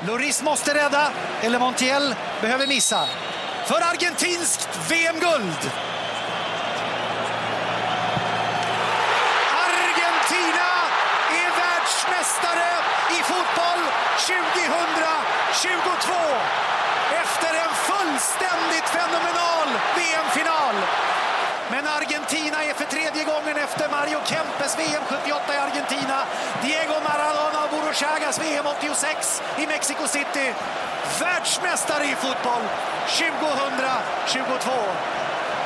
Loris måste rädda, eller Montiel behöver missa. För argentinskt VM-guld! Argentina är världsmästare i fotboll 2022! Efter en fullständigt fenomenal VM-final! Men Argentina är för tredje gången efter Mario Kempes VM 78 i Argentina, Diego Maradona och Burruchagas VM 86 i Mexico City. Världsmästare i fotboll 2022.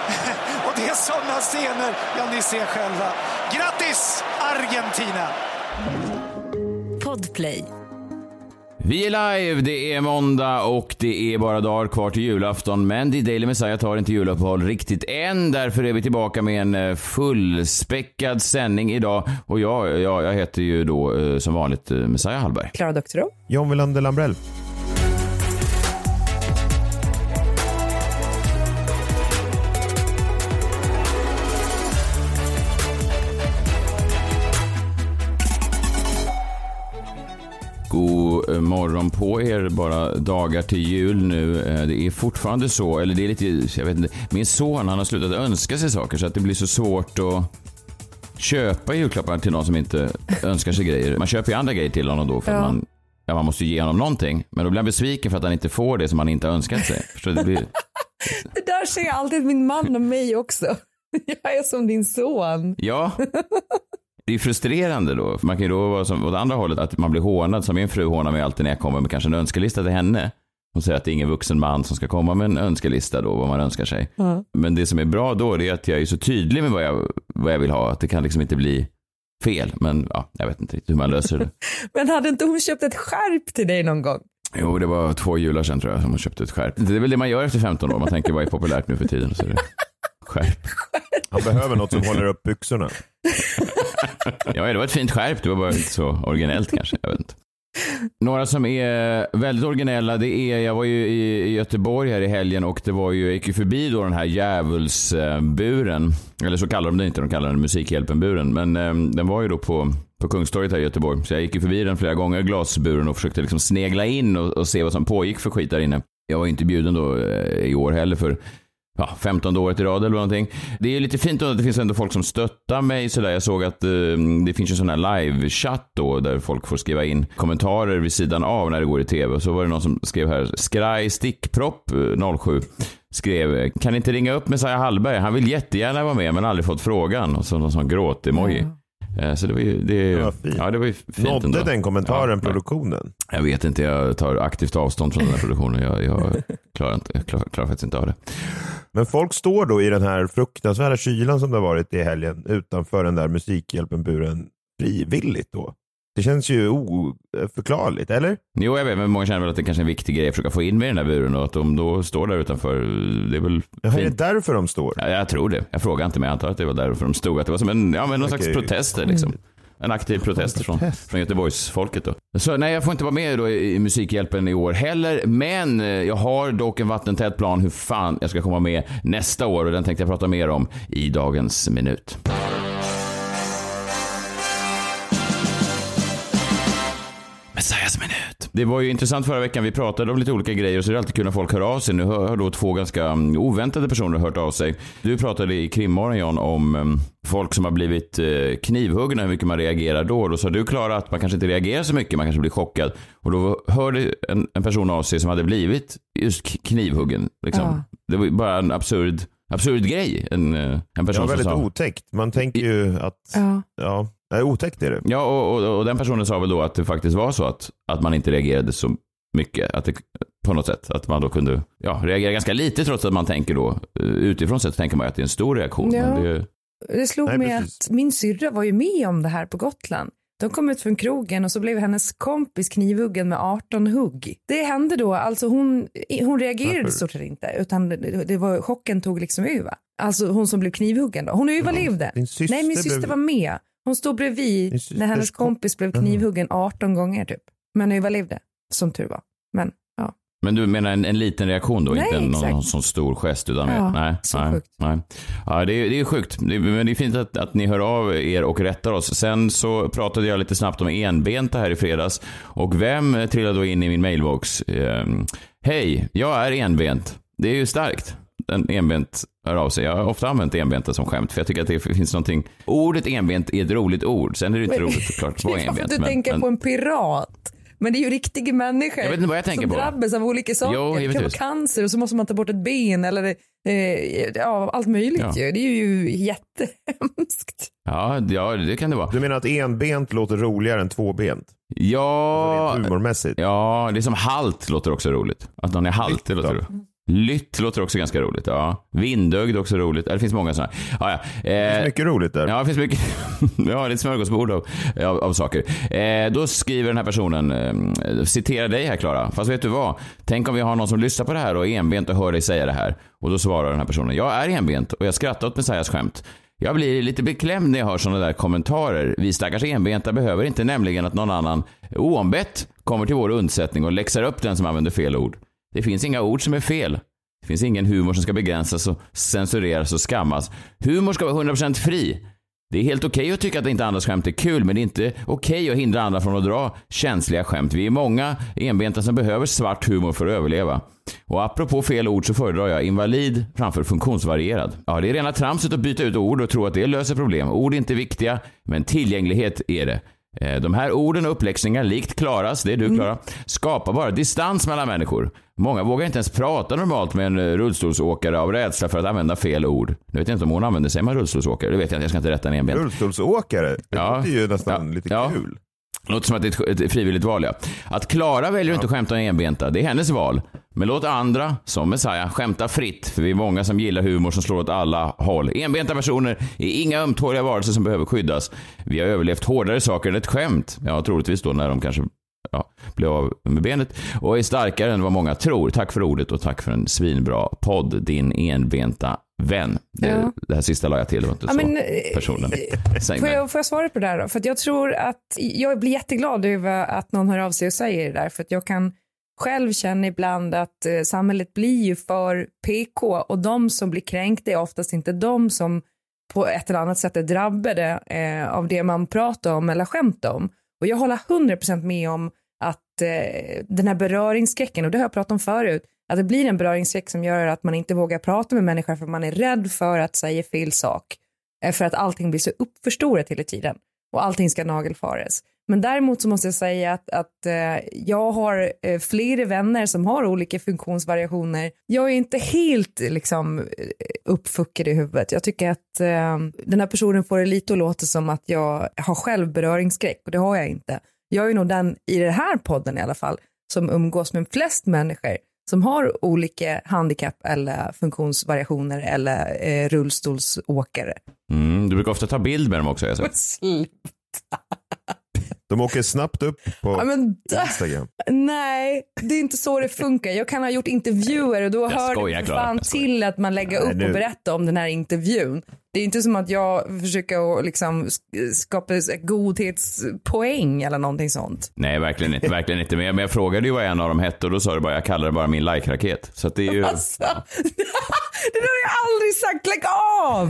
och det är sådana scener, ja ni ser själva. Grattis Argentina! Podplay. Vi är live, det är måndag och det är bara dagar kvar till julafton. Men The Daily Messiah tar inte juluppehåll riktigt än. Därför är vi tillbaka med en eh, fullspäckad sändning idag. Och jag, jag, jag heter ju då eh, som vanligt eh, Messiah Hallberg. Klara Doktorow. John Wilander Lambrell. God eh, morgon på er, bara dagar till jul nu. Eh, Det är fortfarande så, eller det är lite, jag vet inte, min son han har slutat önska sig saker så att det blir så svårt att köpa julklappar till någon som inte önskar sig grejer. Man köper ju andra grejer till honom då för Ja. man, ja, man måste ju ge honom någonting. Men då blir han besviken för att han inte får det som han inte önskat sig. Förstår? Det blir, Det där säger alltid min man och mig också. Jag är som din son. Ja. Det är frustrerande då. För Man kan ju då vara som åt andra hållet, att man blir hånad. Som min fru hånar mig alltid när jag kommer med kanske en önskelista till henne. Hon säger att det är ingen vuxen man som ska komma med en önskelista då, vad man önskar sig. Ja. Men det som är bra då, det är att jag är så tydlig med vad jag, vad jag vill ha, att det kan liksom inte bli fel. Men ja, jag vet inte riktigt hur man löser det. Men hade inte hon köpt ett skärp till dig någon gång? Jo, det var två jular sedan tror jag som hon köpte ett skärp. Det är väl det man gör efter 15 år, man tänker vad är populärt nu för tiden. Så är det skärp. Han behöver något som håller upp byxorna. Ja, det var ett fint skärp. Det var bara inte så originellt kanske. Jag vet inte. Några som är väldigt originella, det är, jag var ju i Göteborg här i helgen och det var ju, jag gick ju förbi då den här djävulsburen. Eller så kallar de det inte, de kallar den Musikhjälpen-buren. Men eh, den var ju då på, på Kungstorget här i Göteborg. Så jag gick ju förbi den flera gånger, glasburen, och försökte liksom snegla in och, och se vad som pågick för skit där inne. Jag var ju inte bjuden då eh, i år heller för ja, 15 året i rad eller någonting. Det är lite fint att det finns ändå folk som stöttar mig sådär. Jag såg att eh, det finns en sån här live-chatt då där folk får skriva in kommentarer vid sidan av när det går i tv. Och så var det någon som skrev här, Skraj Stickpropp eh, 07 skrev, eh, kan inte ringa upp Messiah Hallberg? Han vill jättegärna vara med men aldrig fått frågan. Och så någon sån gråt-emoji. Eh, Så det var ju, det, Det var fint. ja, det var ju fint Nådde ändå. den kommentaren Ja, produktionen? jag vet inte, jag tar aktivt avstånd från den här produktionen. Jag, jag klarar, inte, jag klarar, klarar faktiskt inte av det. Men folk står då i den här fruktansvärda kylan som det har varit i helgen utanför den där Musikhjälpen-buren frivilligt då. Det känns ju oförklarligt, eller? Jo, jag vet, men många känner väl att det kanske är en viktig grej att försöka få in med den där buren och att de då står där utanför, det är väl Jaha, är det fint. därför de står? Ja, jag tror det. Jag frågar inte, men jag antar att det var därför de stod. Att det var som en, ja, men någon slags Okej. protester liksom. En aktiv protest från, från Göteborgsfolket då. Så nej, jag får inte vara med då i i Musikhjälpen i år heller. Men eh, jag har dock en vattentät plan hur fan jag ska komma med nästa år och den tänkte jag prata mer om i dagens minut. Det var ju intressant förra veckan. Vi pratade om lite olika grejer och så är det alltid kul när folk hör av sig. Nu har då två ganska mm, oväntade personer hört av sig. Du pratade i krimmorgon John om mm, folk som har blivit eh, knivhuggna, hur mycket man reagerar då. Då sa du Klara att man kanske inte reagerar så mycket, man kanske blir chockad. Och då hörde en, en person av sig som hade blivit just knivhuggen. Liksom. Ja. Det var ju bara en absurd, absurd grej. En, eh, en person var väldigt som sa... otäckt. Man tänker ju att, Ja. ja, nej, otäckt är det. Ja, och, och, och den personen sa väl då att det faktiskt var så att, att man inte reagerade så mycket. Att det, på något sätt. Att man då kunde ja, reagera ganska lite trots att man tänker då eh, utifrån sett tänker man ju att det är en stor reaktion. Ja. Men det, Det slog Nej, mig precis. att min syrra var ju med om det här på Gotland. De kom ut från krogen och så blev hennes kompis knivhuggen med 18 hugg. Det hände då, alltså hon, hon reagerade Varför? stort sett inte, utan det, var, chocken tog liksom över. Alltså hon som blev knivhuggen då. Hon överlevde. Din syster Nej, min syster blev- var med. Hon stod bredvid när hennes kom- kompis blev Jaha. knivhuggen 18 gånger typ. Men överlevde, som tur var. Men ja, Men du menar en, en liten reaktion då, Nej, inte någon, exakt. någon sån stor gest? Utan Ja, nej, så nej, sjukt. nej. Ja, det är, det är sjukt. Det, men det är fint att, att ni hör av er och rättar oss. Sen så pratade jag lite snabbt om enbenta här i fredags. Och vem trillade då in i min mailbox? Ehm, Hej, jag är enbent. Det är ju starkt. En enbent hör av sig. Jag har ofta använt enbenta som skämt för jag tycker att det finns någonting. Ordet enbent är ett roligt ord. Sen är det inte roligt såklart att vara enbent. att du men- tänker men- på en pirat. Men det är ju riktiga människor Jag vet inte vad jag tänker som på. drabbas av olika saker. Jo, det kan vara cancer och så måste man ta bort ett ben eller eh, ja, allt möjligt Ja. ju. Det är ju jättehemskt. Ja, ja, det kan det vara. Du menar att enbent låter roligare än tvåbent? Ja, Rent humormässigt? ja, det är som halt låter också roligt. Att någon är halt, det låter roligt. Lytt låter också ganska roligt. Ja. Vindögd också roligt. Det finns många sådana. Ja, ja. Det är Eh, mycket roligt där. Ja, det finns mycket. ja, det är ett smörgåsbord av, av, av saker. Eh, då skriver den här personen, eh, citerar dig här Klara. Fast vet du vad? Tänk om vi har någon som lyssnar på det här och är enbent och hör dig säga det här. Och då svarar den här personen, jag är enbent och jag skrattar åt Messiahs skämt. Jag blir lite beklämd när jag hör sådana där kommentarer. Vi stackars enbenta behöver inte nämligen att någon annan oombett kommer till vår undsättning och läxar upp den som använder fel ord. Det finns inga ord som är fel. Det finns ingen humor som ska begränsas och censureras och skammas. Humor ska vara 100% fri. Det är helt okej att tycka att inte andras skämt är kul, men det är inte okej att hindra andra från att dra känsliga skämt. Vi är många enbenta som behöver svart humor för att överleva. Och apropå fel ord så föredrar jag invalid framför funktionsvarierad. Ja, det är rena tramset att byta ut ord och tro att det löser problem. Ord är inte viktiga, men tillgänglighet är det. Eh, De här orden och uppläxningar, likt Klaras, det är du Klara, skapar bara distans mellan människor. Många vågar inte ens prata normalt med en eh, rullstolsåkare av rädsla för att använda fel ord. Nu vet jag inte om hon använder sig med rullstolsåkare, det vet jag inte, jag ska inte rätta en enbent. Rullstolsåkare, det Ja. låter ju nästan Ja. lite Ja. kul. Låter som att det är ett- frivilligt val, ja. Att Klara väljer inte att skämta om enbenta, det är hennes val. Men låt andra, som Messiah, skämta fritt, för vi är många som gillar humor som slår åt alla håll. Enbenta personer är inga ömtåliga varelser som behöver skyddas. Vi har överlevt hårdare saker än ett skämt. Ja, troligtvis då när de kanske ja, blev av med benet och är starkare än vad många tror. Tack för ordet och tack för en svinbra podd, din enbenta vän. Det, Ja. det här sista la jag till, det var inte Ja, så men, eh, personen. Säg Får jag, får jag svara på det där då? För jag tror att jag blir jätteglad över att någon hör av sig och säger det där. För att jag kan själv känna ibland att eh, samhället blir ju för PK och de som blir kränkta är oftast inte de som på ett eller annat sätt är drabbade eh, av det man pratar om eller skämtar om. Och jag håller 100% med om att eh, den här beröringsskräcken, och det har jag pratat om förut, att det blir en beröringsskräck som gör att man inte vågar prata med människor för man är rädd för att säga fel sak. Eh, för att allting blir så uppförstorat hela tiden och allting ska nagelfares. Men däremot så måste jag säga att, att eh, jag har eh, flera vänner som har olika funktionsvariationer. Jag är inte helt liksom eh, uppfuckad i huvudet. Jag tycker att eh, den här personen får det lite att låta som att jag har själv beröringsskräck och det har jag inte. Jag är nog den i den här podden i alla fall som umgås med flest människor som har olika handikapp eller funktionsvariationer eller eh, rullstolsåkare. Mm, du brukar ofta ta bild med dem också, jag sett. Sluta. De åker snabbt upp på Ja, men, Instagram. nej, det är inte så det funkar. Jag kan ha gjort intervjuer och då Jag hör skojar, det för fan till att man lägger Nej, upp nu- och berättar om den här intervjun. Det är inte som att jag försöker att liksom sk- skapa godhetspoäng eller någonting sånt. Nej, verkligen inte. Verkligen inte. Men jag, men jag frågade ju vad en av dem hette och då sa du bara, jag kallar det bara min like-raket. Så att det är ju... Alltså, det har jag aldrig sagt. Lägg av!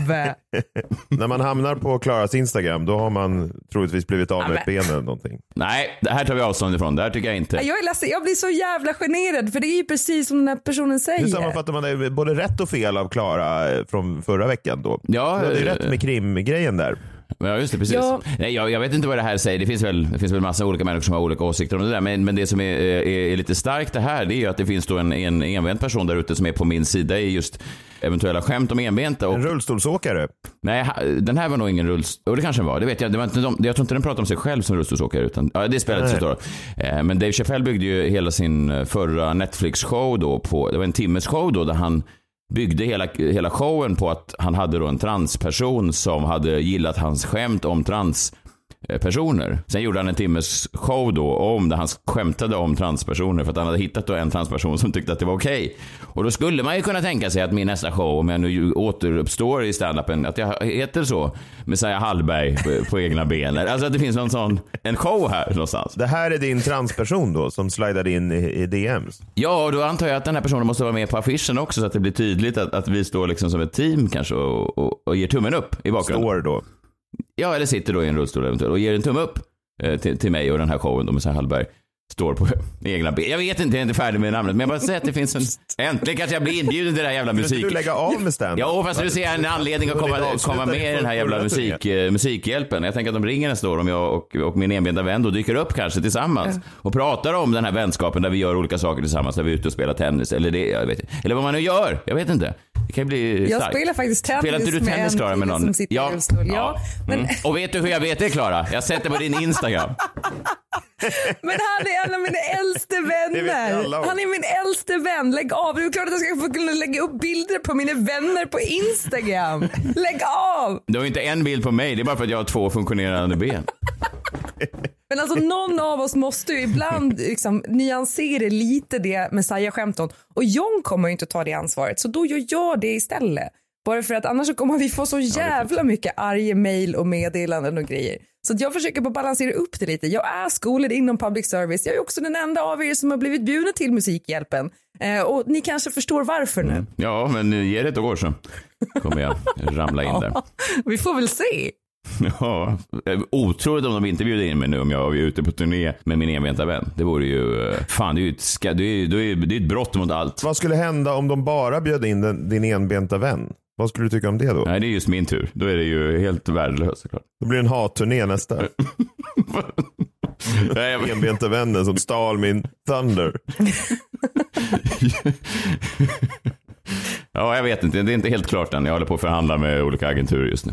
När man hamnar på Klaras Instagram då har man troligtvis blivit av med ett ben eller någonting. Nej, det här tar vi avstånd ifrån. Det här tycker jag inte. Jag är ledsen, jag blir så jävla generad för det är ju precis som den här personen säger. Hur sammanfattar man det? Både rätt och fel av Klara eh, från förra veckan då? Ja, Du hade ju eh, rätt med krimgrejen där. Ja, just det. Precis. Ja. Nej, jag, jag vet inte vad det här säger. Det finns väl, det finns väl massa olika människor som har olika åsikter om det där. Men, men det som är, är, är lite starkt det här, det är ju att det finns då en, en enbent person där ute som är på min sida i just eventuella skämt om enbenta. Och, En rullstolsåkare. nej, den här var nog ingen rullstol... Det kanske den var. Det vet jag. Det var inte de, jag tror inte den pratade om sig själv som rullstolsåkare. Utan, ja, det spelar inte så stor roll. Eh, Men Dave Chappelle byggde ju hela sin eh, förra Netflix-show då på... Det var en timmes show då där han byggde hela, hela showen på att han hade då en transperson som hade gillat hans skämt om trans personer. Sen gjorde han en timmes show då om där han skämtade om transpersoner för att han hade hittat då en transperson som tyckte att det var okej. Okay. Och då skulle man ju kunna tänka sig att min nästa show, om jag nu återuppstår i standupen, att jag heter så, Messiah Hallberg på, på egna ben. Alltså att det finns någon sån, en show här någonstans. Det här är din transperson då som slidade in i, i DMs? Ja, och då antar jag att den här personen måste vara med på affischen också så att det blir tydligt att, att vi står liksom som ett team kanske och, och, och ger tummen upp i bakgrunden. Står då? Ja, eller sitter då i en rullstol eventuellt och ger en tumme upp eh, till, till mig och den här showen då med Messiah Hallberg står på egna ben. Jag vet inte, jag är inte färdig med namnet, men jag bara säger att det finns en... Äntligen kanske jag blir inbjuden till det här jävla musik... Kan du lägga av med stand Ja, fast nu ser jag en anledning att komma, komma med i den här jävla musik, uh, musikhjälpen. Jag tänker att de ringer nästa år om jag och, och min enbenta vän då dyker upp kanske tillsammans och pratar om den här vänskapen där vi gör olika saker tillsammans, där vi är ute och spelar tennis eller det, jag vet Eller vad man nu gör, jag vet inte. Det kan bli Jag spelar faktiskt tennis, spelar inte du tennis med en med någon? som sitter ja. i rullstol. Ja, ja. men... Mm. Och vet du hur jag vet det Klara? Jag sätter på din Instagram. Men han är en av mina äldste vänner. Han är min äldste vän. Lägg av. Det är klart att jag ska få kunna lägga upp bilder på mina vänner på Instagram. Lägg av! Du har inte en bild på mig. Det är bara för att jag har två funktionerande ben. Men alltså någon av oss måste ju ibland liksom nyansera lite det Messiah-skämton. Och John kommer ju inte ta det ansvaret, så då gör jag det istället. Bara för att annars så kommer vi få så jävla mycket arga mejl och meddelanden och grejer. Så jag försöker bara balansera upp det lite. Jag är skolad inom public service. Jag är också den enda av er som har blivit bjuden till Musikhjälpen. Eh, och ni kanske förstår varför nu. Mm. Ja, men ge det ett år så kommer jag ramla in där. vi får väl se. Ja, otroligt om de inte bjuder in mig nu om jag är ute på turné med min enbenta vän. Det vore ju, fan det är ju ett, ska, det är, det är, det är ett brott mot allt. Vad skulle hända om de bara bjöd in den, din enbenta vän? Vad skulle du tycka om det då? Nej, det är just min tur. Då är det ju helt värdelöst såklart. Då blir det en hatturné nästa. Enbenta vännen som stal min Thunder. ja, jag vet inte. Det är inte helt klart än. Jag håller på att förhandla med olika agenturer just nu.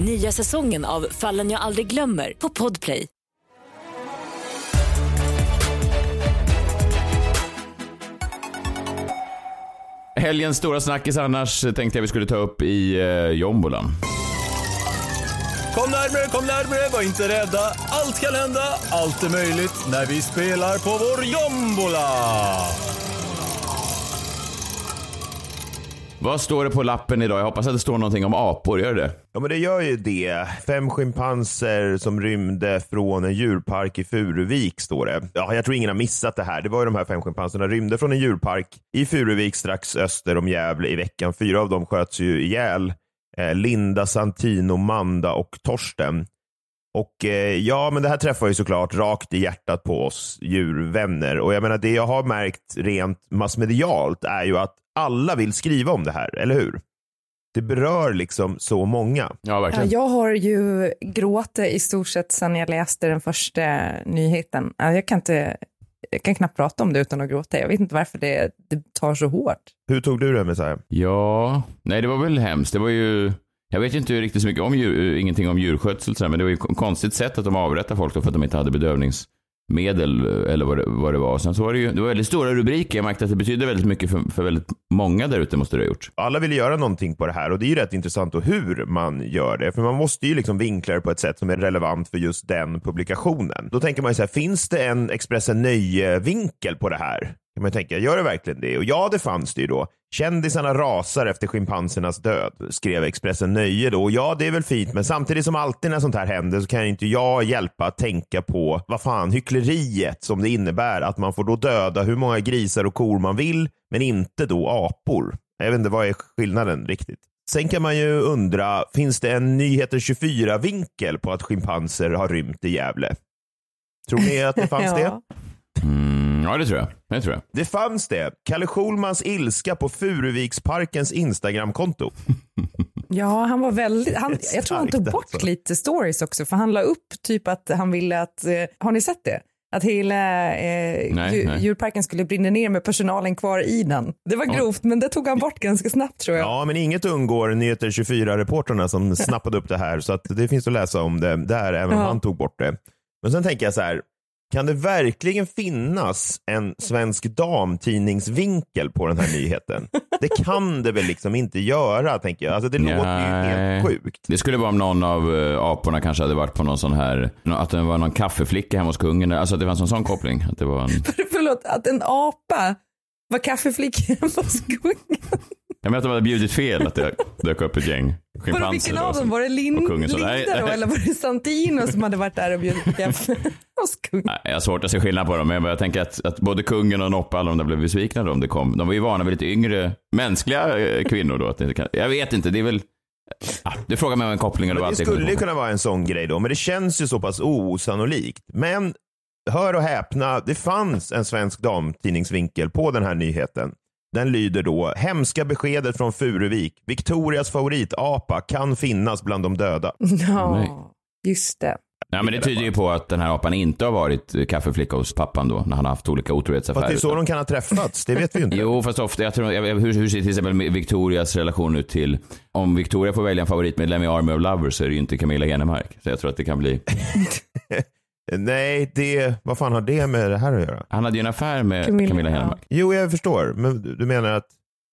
Nya säsongen av Fallen jag aldrig glömmer på Podplay. Helgens stora snackis annars tänkte jag vi skulle ta upp i eh, jombolan. Kom närmre, kom närmre, var inte rädda. Allt kan hända, allt är möjligt när vi spelar på vår jombola. Vad står det på lappen idag? Jag hoppas att det står någonting om apor, gör det? Ja men det gör ju det. Fem schimpanser som rymde från en djurpark i Furuvik står det. Ja, jag tror ingen har missat det här. Det var ju de här fem schimpanserna rymde från en djurpark i Furuvik strax öster om Gävle i veckan. Fyra av dem sköts ju ihjäl. Eh, Linda, Santino, Manda och Torsten. Och eh, ja, men det här träffar ju såklart rakt i hjärtat på oss djurvänner. Och jag menar, det jag har märkt rent massmedialt är ju att alla vill skriva om det här, eller hur? Det berör liksom så många. Ja, verkligen. Ja, jag har ju gråtit i stort sett sedan jag läste den första nyheten. Jag kan, inte, jag kan knappt prata om det utan att gråta. Jag vet inte varför det, det tar så hårt. Hur tog du det Messiah? Ja, nej det var väl hemskt. Det var ju jag vet ju inte riktigt så mycket om djur, ingenting om djurskötsel, men det var ju ett konstigt sätt att de avrättade folk då för att de inte hade medel eller vad det, vad det var. Sen så var det ju det var väldigt stora rubriker. Jag märkte att det betydde väldigt mycket för, för väldigt många där ute måste det ha gjort. Alla ville göra någonting på det här och det är ju rätt intressant och hur man gör det. För man måste ju liksom vinkla det på ett sätt som är relevant för just den publikationen. Då tänker man ju så här, finns det en Expressen Nöje-vinkel på det här? Kan man tänka, gör det verkligen det? Och ja, det fanns det ju då. Kändisarna rasar efter schimpansernas död, skrev Expressen Nöje då. Och ja, det är väl fint, men samtidigt som alltid när sånt här händer så kan inte jag hjälpa att tänka på vad fan hyckleriet som det innebär att man får då döda hur många grisar och kor man vill, men inte då apor. Jag vet inte, vad är skillnaden riktigt? Sen kan man ju undra, finns det en Nyheter 24-vinkel på att schimpanser har rymt i Gävle? Tror ni att det fanns ja. det? Mm. Ja, det tror jag. Det tror jag. Det fanns det. Kalle Schulmans ilska på Furuviksparkens Instagramkonto. Ja, han var väldigt... Han, jag tror han tog bort alltså. lite stories också, för han la upp typ att han ville att... Eh, har ni sett det? Att hela eh, Nej, dju- nej. djurparken skulle brinna ner med personalen kvar i den. Det var grovt, men det tog han bort ganska snabbt tror jag. Ja, men inget undgår Nyheter 24-reportrarna som snappade upp det här, så att det finns att läsa om det där, även om Ja. han tog bort det. Men sen tänker jag så här, kan det verkligen finnas en svensk damtidningsvinkel på den här nyheten? Det kan det väl liksom inte göra, tänker jag. Alltså det låter ju helt sjukt. Det skulle vara om någon av eh, aporna kanske hade varit på någon sån här, att det var någon kaffeflicka hemma hos kungen. Alltså att det fanns en sån koppling. Att det var en... Förlåt, att en apa var kaffeflicka hos kungen. Jag menar att de hade bjudit fel, att det dök upp ett gäng Var det schimpanser. vilken av dem? Var det Lin- och kungen sa, "Nej, Linda då, nej." eller var det Santino som hade varit där och bjudit kaffe hos kungen? Nej, Jag har svårt att se skillnad på dem, men jag tänker att, att både kungen och Noppa, alla de där blev besvikna då om det kom. De var ju vana vid lite yngre, mänskliga eh, kvinnor då. Att det kan, jag vet inte, det är väl... Ja, du frågar mig om en koppling och det skulle kunna vara en sån grej då, men det känns ju så pass osannolikt. Men hör och häpna, det fanns en svensk damtidningsvinkel på den här nyheten. Den lyder då, hemska beskedet från Furuvik. Victorias favoritapa kan finnas bland de döda. Nej. Ja, just det. Nej, men det tyder ju på att den här apan inte har varit kaffeflicka hos pappan då, när han har haft olika Fast otrohetsaffärer. det är så de kan ha träffats, det vet vi ju inte. Jo, fast ofta, jag tror, jag- hur, hur ser till exempel Victorias relation ut till, om Victoria får välja en favoritmedlem i Army of Lovers så är det ju inte Camilla Henemark. Så jag tror att det kan bli, Nej, det, vad fan har det med det här att göra? han hade ju en affär med Camilla, Camilla, ja. Henemark. Jo, jag förstår, men du du menar att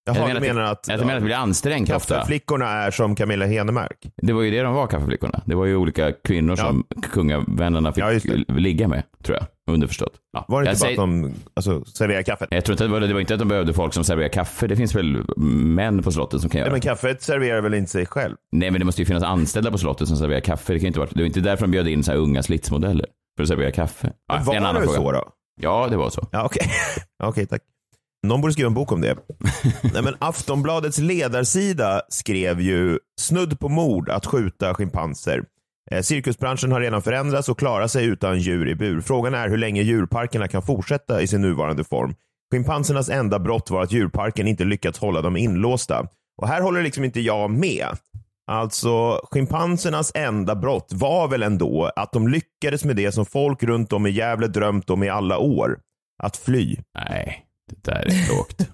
Jaha, Jag du menar menar att, att, jag menar att det blir ansträngt ofta. kaffeflickorna är som Camilla Henemark? Det var ju det de var, kaffeflickorna. Det var ju olika kvinnor som kungavännerna fick Ja, det. ligga med, tror jag. Underförstått. Ja. Var det jag inte bara säger- att de alltså, serverar kaffet? Jag tror inte att det var, det var inte att de behövde folk som serverar kaffe. Det finns väl män på slottet som kan göra Nej, men kaffet serverar väl inte sig själv? Nej, men det måste ju finnas anställda på slottet som serverar kaffe. Det kan inte vara, det var inte därför de bjöd in så här unga slitsmodeller. För att servera kaffe. Ja, Men det en var annan det fråga. så då? Ja, det var så. Ja, okej. okej, tack. Någon borde skriva en bok om det. Nej, men Aftonbladets ledarsida skrev ju snudd på mord att skjuta schimpanser. Eh, cirkusbranschen har redan förändrats och klarar sig utan djur i bur. Frågan är hur länge djurparkerna kan fortsätta i sin nuvarande form. Schimpansernas enda brott var att djurparken inte lyckats hålla dem inlåsta. Och här håller liksom inte jag med. Alltså, schimpansernas enda brott var väl ändå att de lyckades med det som folk runt om i Gävle drömt om i alla år. Att fly. Nej, det där är lågt.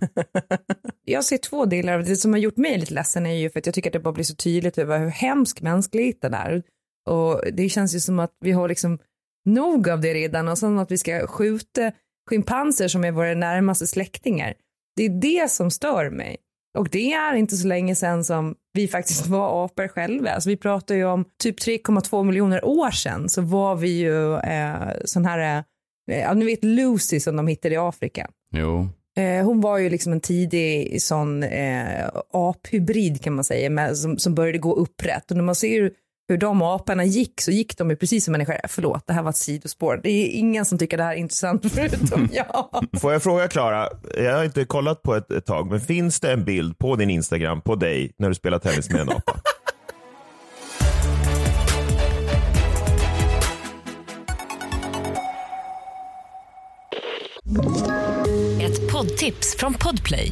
Jag ser två delar av det som har gjort mig lite ledsen är ju för att jag tycker att det bara blir så tydligt över hur hemsk mänskligheten är. Och det känns ju som att vi har liksom nog av det redan och sen att vi ska skjuta schimpanser som är våra närmaste släktingar. Det är det som stör mig. Och det är inte så länge sedan som vi faktiskt var apor själva. Alltså vi pratar ju om typ 3,2 miljoner år sedan så var vi ju eh, sån här, eh, ja ni vet Lucy som de hittade i Afrika. Jo. Eh, hon var ju liksom en tidig sån eh, aphybrid kan man säga, med, som, som började gå upprätt. Och när man ser hur de aporna gick så gick de ju precis som människor. Förlåt, det här var ett sidospår. Det är ingen som tycker det här är intressant förutom jag. Får jag fråga Klara, jag har inte kollat på ett, ett tag, men finns det en bild på din Instagram på dig när du spelar tennis med en apa? Ett poddtips från Podplay.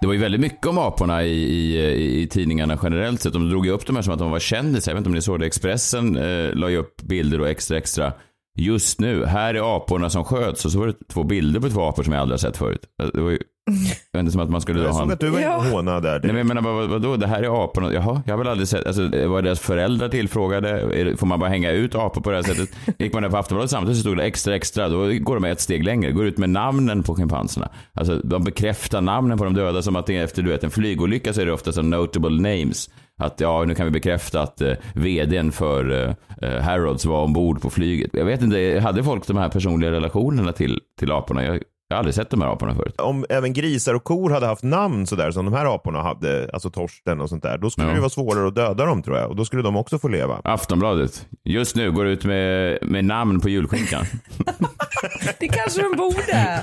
Det var ju väldigt mycket om aporna i, i, i tidningarna generellt sett. De drog ju upp de här som att de var kändisar. Jag vet inte om ni såg det. Expressen eh, la ju upp bilder och extra extra. Just nu, här är aporna som sköts. Och så var det två bilder på två apor som jag aldrig har sett förut. Eh, det var ju det inte som att man skulle Jag ha såg en... att du var inne och hånade där. Nej, men jag menar, vad, vadå, det här är aporna. Jaha, jag har väl aldrig sett, alltså, var deras föräldrar tillfrågade? Är får man bara hänga ut apor på det här sättet? Gick man där på Aftonbladet samtidigt så stod det extra, extra. Då går de ett steg längre, går ut med namnen på schimpanserna. Alltså, de bekräftar namnen på de döda som att det är efter du vet, en flygolycka så är det ofta så notable names. att ja, nu kan vi bekräfta att eh, vdn för eh, eh, Harrods var ombord på flyget. Jag vet inte, hade folk de här personliga relationerna till, till aporna? Jag, jag har aldrig sett de här aporna förut. Om även grisar och kor hade haft namn sådär som de här aporna hade, alltså Torsten och sånt där, då skulle Ja. det vara svårare att döda dem tror jag. Och då skulle de också få leva. Aftonbladet, just nu går ut med, med namn på julskinkan. Det kanske de borde.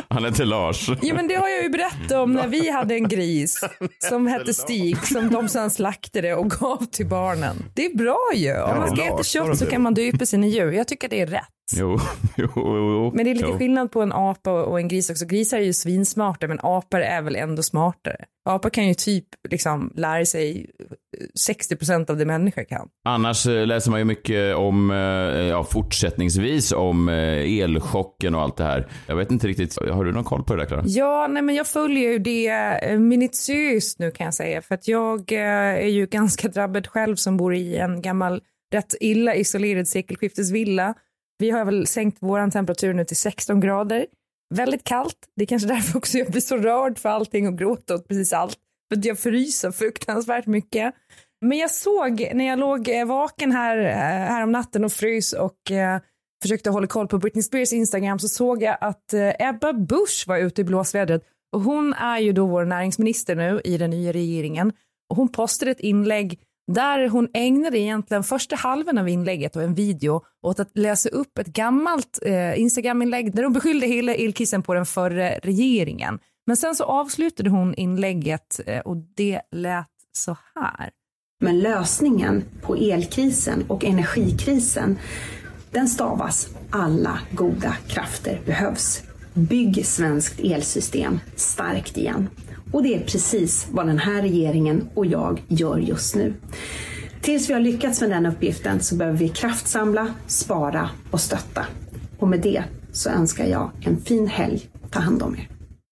Han heter Lars. Ja men det har jag ju berättat om när vi hade en gris som hette Stig som de sen slaktade och gav till barnen. Det är bra ju. Om man ska äta kött så det? kan man döpa sina djur. Jag tycker det är rätt. Jo, jo, jo. Men det är lite jo. skillnad på en apa och en gris också. Grisar är ju svinsmarta men apor är väl ändå smartare. Apor kan ju typ liksom lära sig 60% av det människor kan. Annars eh, läser man ju mycket om, eh, ja fortsättningsvis om eh, elchocken och allt det här. Jag vet inte riktigt, har du någon koll på det där Klara? Ja, nej men jag följer ju det eh, minutiöst nu kan jag säga för att jag eh, är ju ganska drabbad själv som bor i en gammal rätt illa isolerad sekelskiftesvilla. Vi har väl sänkt våran temperatur nu till 16 grader. Väldigt kallt. Det är kanske därför också jag blir så rörd för allting och gråter åt precis allt. För att jag fryser fruktansvärt mycket. Men jag såg när jag låg eh, vaken här, eh, här om natten och frys och eh, försökte hålla koll på Britney Spears Instagram så såg jag att eh, Ebba Busch var ute i blåsvädret och hon är ju då vår näringsminister nu i den nya regeringen och hon postade ett inlägg där hon ägnade egentligen första halvan av inlägget och en video åt att läsa upp ett gammalt eh, Instagram-inlägg där hon beskyllde hela elkrisen på den förra regeringen. Men sen så avslutade hon inlägget eh, och det lät så här. Men lösningen på elkrisen och energikrisen, den stavas alla goda krafter behövs. Bygg svenskt elsystem starkt igen. Och det är precis vad den här regeringen och jag gör just nu. Tills vi har lyckats med den uppgiften så behöver vi kraftsamla, spara och stötta. Och med det så önskar jag en fin helg. Ta hand om er.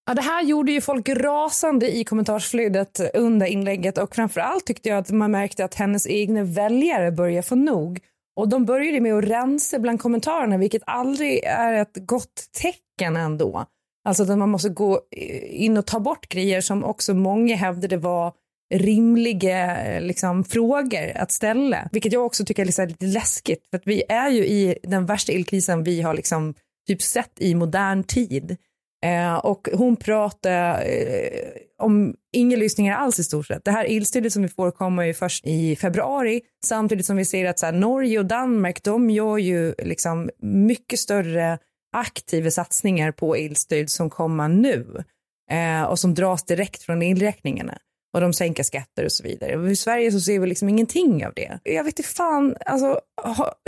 Ja, det här gjorde ju folk rasande i kommentarsflödet under inlägget och framförallt tyckte jag att man märkte att hennes egna väljare började få nog. Och de började med att rensa bland kommentarerna, vilket aldrig är ett gott tecken ändå. Alltså att man måste gå eh, in och ta bort grejer som också många hävdade var rimliga eh, liksom, frågor att ställa. Vilket jag också tycker är liksom lite läskigt, för att vi är ju i den värsta elkrisen vi har liksom typ sett i modern tid. Eh, och hon pratar eh, om inga lyssningar alls i stort sett. Det här elstödet som vi får kommer ju först i februari samtidigt som vi ser att så här, Norge och Danmark de gör ju liksom mycket större aktiva satsningar på elstöd som kommer nu eh, och som dras direkt från elräkningarna och de sänker skatter och så vidare. I Sverige så ser vi liksom ingenting av det. Jag vet inte fan, alltså,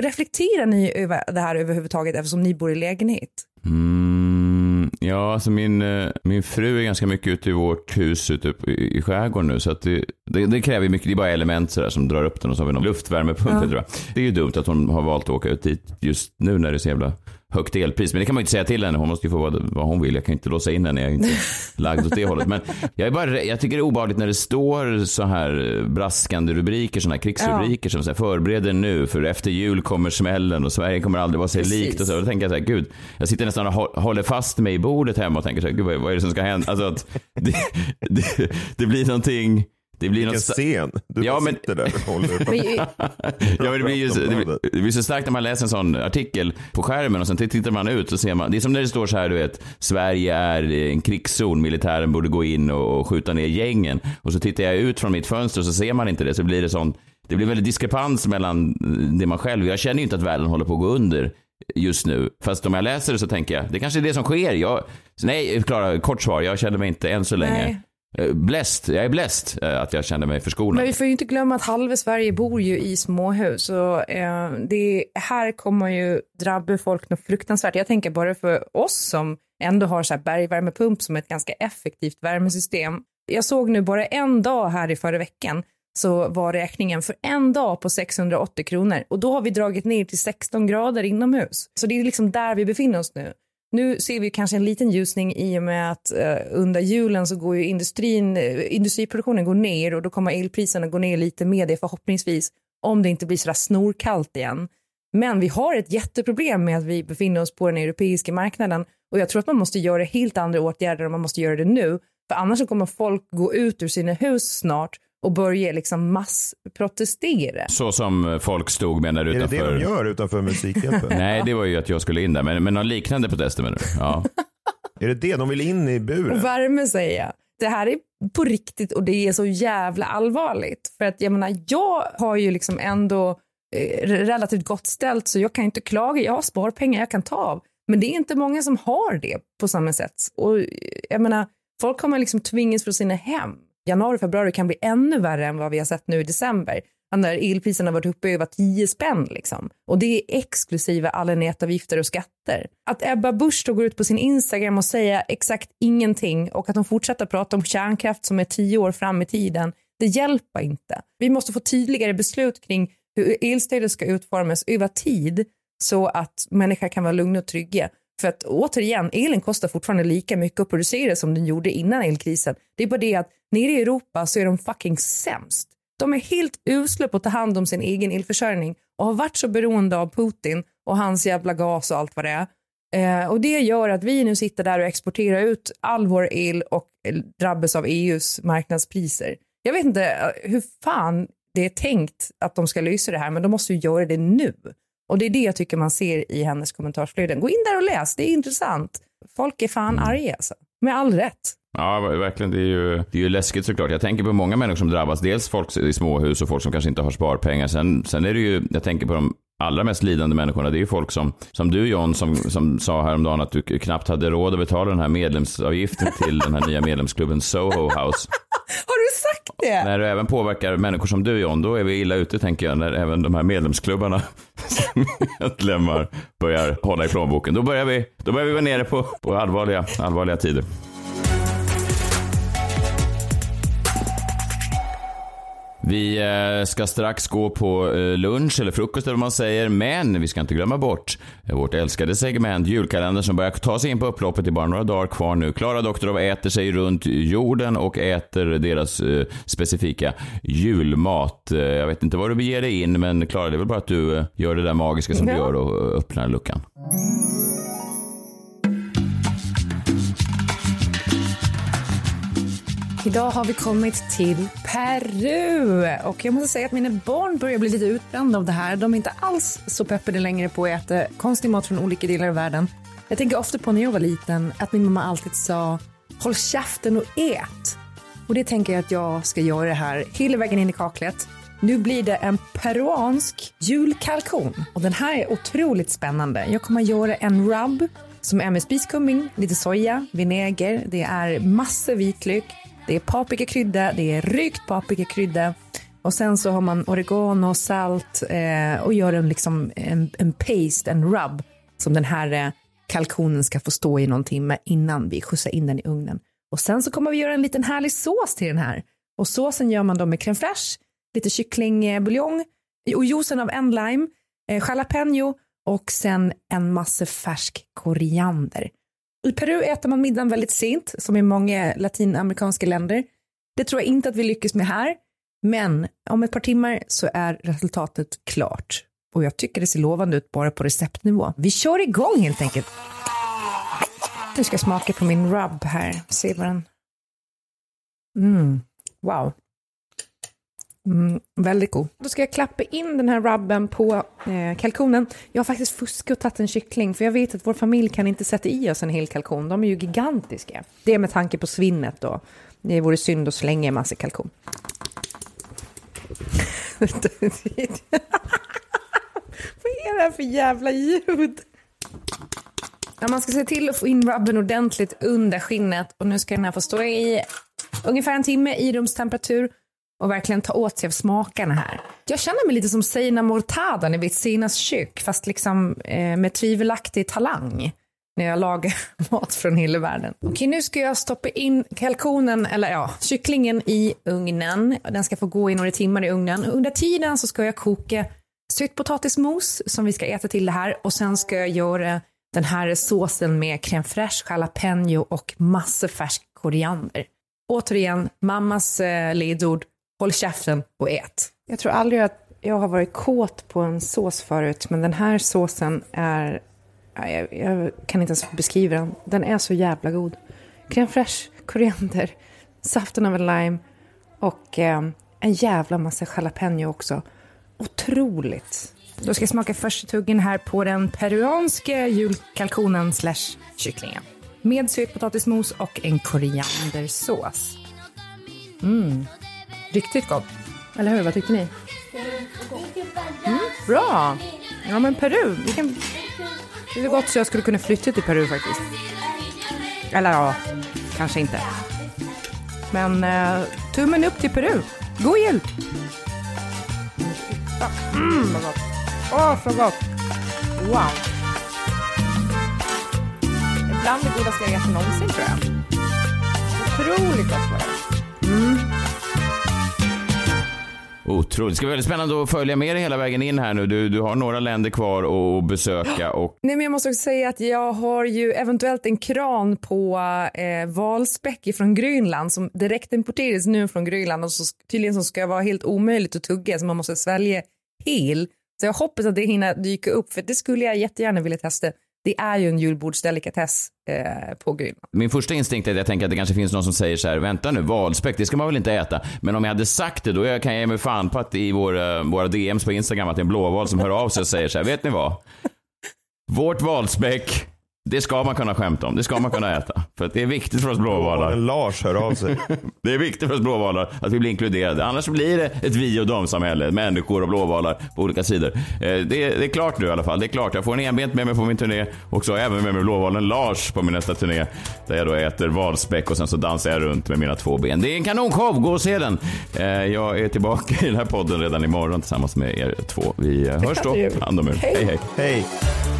reflekterar ni över det här överhuvudtaget eftersom ni bor i lägenhet? Mm, ja, alltså min, eh, min fru är ganska mycket ute i vårt hus ute i, i skärgården nu. Så att det, det, det kräver mycket, det är bara element sådär som drar upp den och så har vi någon luftvärmepump. Ja. tror jag. Det är ju dumt att hon har valt att åka ut dit just nu när det är så jävla högt elpris. Men det kan man ju inte säga till henne. Hon måste ju få vad, vad hon vill. Jag kan inte låsa in henne. Jag är inte lagd åt det hållet. Men jag, är bara, jag tycker det är obehagligt när det står så här eh, braskande rubriker, sådana här krigsrubriker som så här, förbereder nu för efter jul kommer smällen och Sverige kommer aldrig vara sig Precis. likt. Och så. Och då tänker jag så här, gud, jag sitter nästan och hå- håller fast mig i bordet hemma och tänker så här, gud vad, vad är det som ska hända? Alltså att det, det, det blir någonting, det blir Vilken något... scen. Du Ja, men- sitter där och håller Ja, men det, blir ju, det, blir, det blir så starkt när man läser en sån artikel på skärmen och sen tittar man ut och ser man, det är som när det står så här, du vet, Sverige är en krigszon, militären borde gå in och skjuta ner gängen. Och så tittar jag ut från mitt fönster och så ser man inte det, så blir det sån, det blir väldigt diskrepans mellan det man själv, jag känner ju inte att världen håller på att gå under just nu. Fast om jag läser det så tänker jag, det kanske är det som sker. Jag, nej, Klara, kort svar, jag känner mig inte än så länge. Nej. Bläst, jag är bläst eh, att jag känner mig förskonad. Men vi får ju inte glömma att halva Sverige bor ju i småhus och eh, det här kommer ju drabba folk något fruktansvärt. Jag tänker bara för oss som ändå har så här bergvärmepump som ett ganska effektivt värmesystem. Jag såg nu bara en dag här i förra veckan så var räkningen för en dag på 680 kronor och då har vi dragit ner till 16 grader inomhus. Så det är liksom där vi befinner oss nu. Nu ser vi kanske en liten ljusning i och med att eh, under julen så går ju industrin, eh, industriproduktionen går ner och då kommer elpriserna gå ner lite med det förhoppningsvis om det inte blir sådär snorkallt igen. Men vi har ett jätteproblem med att vi befinner oss på den europeiska marknaden och jag tror att man måste göra helt andra åtgärder och man måste göra det nu. För annars så kommer folk gå ut ur sina hus snart och börja liksom massprotestera. Så som folk stod menar du Är det utanför? det de gör utanför Musikhjälpen? Nej, det var ju att jag skulle in där. Men, men någon liknande protester menar du? Ja. Är det det? De vill in i buren? Och värme säger jag. Det här är på riktigt och det är så jävla allvarligt. För att jag menar, jag har ju liksom ändå eh, relativt gott ställt så jag kan inte klaga. Jag har sparpengar jag kan ta av. Men det är inte många som har det på samma sätt. Och eh, jag menar, folk kommer liksom tvingas från sina hem. Januari, februari kan bli ännu värre än vad vi har sett nu i december. När elpriserna varit uppe över 10 spänn liksom. Och det är exklusive alla nätavgifter och skatter. Att Ebba Busch då går ut på sin Instagram och säger exakt ingenting och att hon fortsätter prata om kärnkraft som är tio år fram i tiden, det hjälper inte. Vi måste få tydligare beslut kring hur elstödet ska utformas över tid så att människor kan vara lugna och trygga. För att återigen, elen kostar fortfarande lika mycket att producera som den gjorde innan elkrisen. Det är bara det att nere i Europa så är de fucking sämst. De är helt usla på att ta hand om sin egen elförsörjning och har varit så beroende av Putin och hans jävla gas och allt vad det är. Eh, och det gör att vi nu sitter där och exporterar ut all vår el och drabbas av EUs marknadspriser. Jag vet inte eh, hur fan det är tänkt att de ska lösa det här, men de måste ju göra det nu. Och det är det jag tycker man ser i hennes kommentarsflöden. Gå in där och läs, det är intressant. Folk är fan arga alltså. Med all rätt. Ja, verkligen. Det är, ju, det är ju läskigt såklart. Jag tänker på många människor som drabbas. Dels folk i småhus och folk som kanske inte har sparpengar. Sen, sen är det ju, jag tänker på de allra mest lidande människorna. Det är ju folk som, som du John, som, som sa häromdagen att du knappt hade råd att betala den här medlemsavgiften till den här nya medlemsklubben Soho House. Har du sagt det? När det även påverkar människor som du John, då är vi illa ute tänker jag. När även de här medlemsklubbarna som medlemmar börjar hålla i plånboken. Då börjar vi, då börjar vi vara nere på, på allvarliga, allvarliga tider. Vi eh, ska strax gå på eh, lunch eller frukost eller vad man säger, men vi ska inte glömma bort eh, vårt älskade segment julkalendern som börjar ta sig in på upploppet i bara några dagar kvar nu. Klara Doktorov äter sig runt jorden och äter deras specifika julmat. Jag vet inte vad du beger dig in, men Klara, det är väl bara att du gör det där magiska som Ja. du gör och öppnar luckan. Idag har vi kommit till Peru och jag måste säga att mina barn börjar bli lite utbrända av det här. De är inte alls så peppade längre på att äta konstig mat från olika delar av världen. Jag tänker ofta på när jag var liten att min mamma alltid sa håll käften och ät. Och det tänker jag att jag ska göra här hela vägen in i kaklet. Nu blir det en peruansk julkalkon och den här är otroligt spännande. Jag kommer att göra en rub som är med spiskummin, lite soja, vinäger, det är massor vitlök, det är paprikakrydda, det är rykt paprikakrydda och sen så har man oregano, salt eh, och gör en, liksom en, en paste, en rub som den här eh, kalkonen ska få stå i någon timme innan vi skjutsar in den i ugnen. Och sen så kommer vi göra en liten härlig sås till den här. Och såsen gör man då med crème fraîche, lite kycklingbuljong och juicen av en lime, eh, jalapeno och sen en massa färsk koriander. I Peru äter man middagen väldigt sent, som i många latinamerikanska länder. Det tror jag inte att vi lyckas med här, men om ett par timmar så är resultatet klart. Och jag tycker det ser lovande ut bara på receptnivå. Vi kör igång helt enkelt. Nu ska jag smaka på min rub här, se vad den... Mm, wow. Mm, väldigt god. Då ska jag klappa in den här rubben på eh, kalkonen. Jag har faktiskt fuskat och tagit en kyckling för jag vet att vår familj kan inte sätta i oss en hel kalkon. De är ju gigantiska. Det är med tanke på svinnet då. Det vore synd att slänga en massa kalkon. Vad är det här för jävla ljud? Ja, man ska se till att få in rubben ordentligt under skinnet och nu ska den här få stå i ungefär en timme i rumstemperatur och verkligen ta åt sig av smakerna här. Jag känner mig lite som Seina Mortada, i vet kök, fast liksom eh, med tvivelaktig talang när jag lagar mat från hela världen. Okej, nu ska jag stoppa in kalkonen, eller ja, kycklingen i ugnen. Den ska få gå i några timmar i ugnen. Under tiden så ska jag koka sötpotatismos som vi ska äta till det här och sen ska jag göra den här såsen med crème fraîche, jalapeno och massor färsk koriander. Återigen, mammas eh, ledord, håll käften och ät. Jag tror aldrig att jag har varit kåt på en sås förut, men den här såsen är... ja, Jag, jag kan inte ens beskriva den. Den är så jävla god. Crème fraîche, koriander, saften av en lime och eh, en jävla massa jalapeno också. Otroligt. Då ska jag smaka första tuggen här på den peruanska julkalkonen slash kycklingen. Med sötpotatismos och en koriandersås. Mm. Riktigt gott. Eller hur? Vad tyckte ni? Mm, bra! Ja, men Peru. Vi kan... Det är gott så jag skulle kunna flytta till Peru faktiskt. Eller ja, kanske inte. Men eh, tummen upp till Peru. God jul! Mm, vad gott. Åh, så gott! Wow! Bland det godaste jag ätit någonsin, tror jag. Otroligt gott var det. Mm. Otroligt. Det ska bli väldigt spännande att följa med dig hela vägen in här nu. Du, du har några länder kvar att besöka och Nej, men jag måste också säga att jag har ju eventuellt en kran på eh, valspäck från Grönland som direkt importeras nu från Grönland och så tydligen så ska vara helt omöjligt att tugga så man måste svälja hel. Så jag hoppas att det hinner dyka upp för det skulle jag jättegärna vilja testa. Det är ju en julbordsdelikatess eh, på Grönland. Min första instinkt är att jag tänker att det kanske finns någon som säger så här, vänta nu, valspäck, det ska man väl inte äta? Men om jag hade sagt det, då kan jag ge mig fan på att i eh, våra, våra DMs på Instagram att det är en blåval som hör av sig och säger så här, vet ni vad? Vårt valspäck, det ska man kunna skämta om, det ska man kunna äta. För att det är viktigt för oss blåvalar. Lars hör av sig. det är viktigt för oss blåvalar att vi blir inkluderade. Annars blir det ett vi och dom-samhälle. Människor och blåvalar på olika sidor. Eh, Det är, det är klart nu i alla fall. Det är klart. Jag får en enbent med mig på min turné. Och så även med mig blåvalen Lars på min nästa turné. Där jag då äter valspäck och sen så dansar jag runt med mina två ben. Det är en kanonshow. Gå och se den. Eh, Jag är tillbaka i den här podden redan imorgon tillsammans med er två. Vi eh, hörs då. Hand om er. Hej. hej. hej.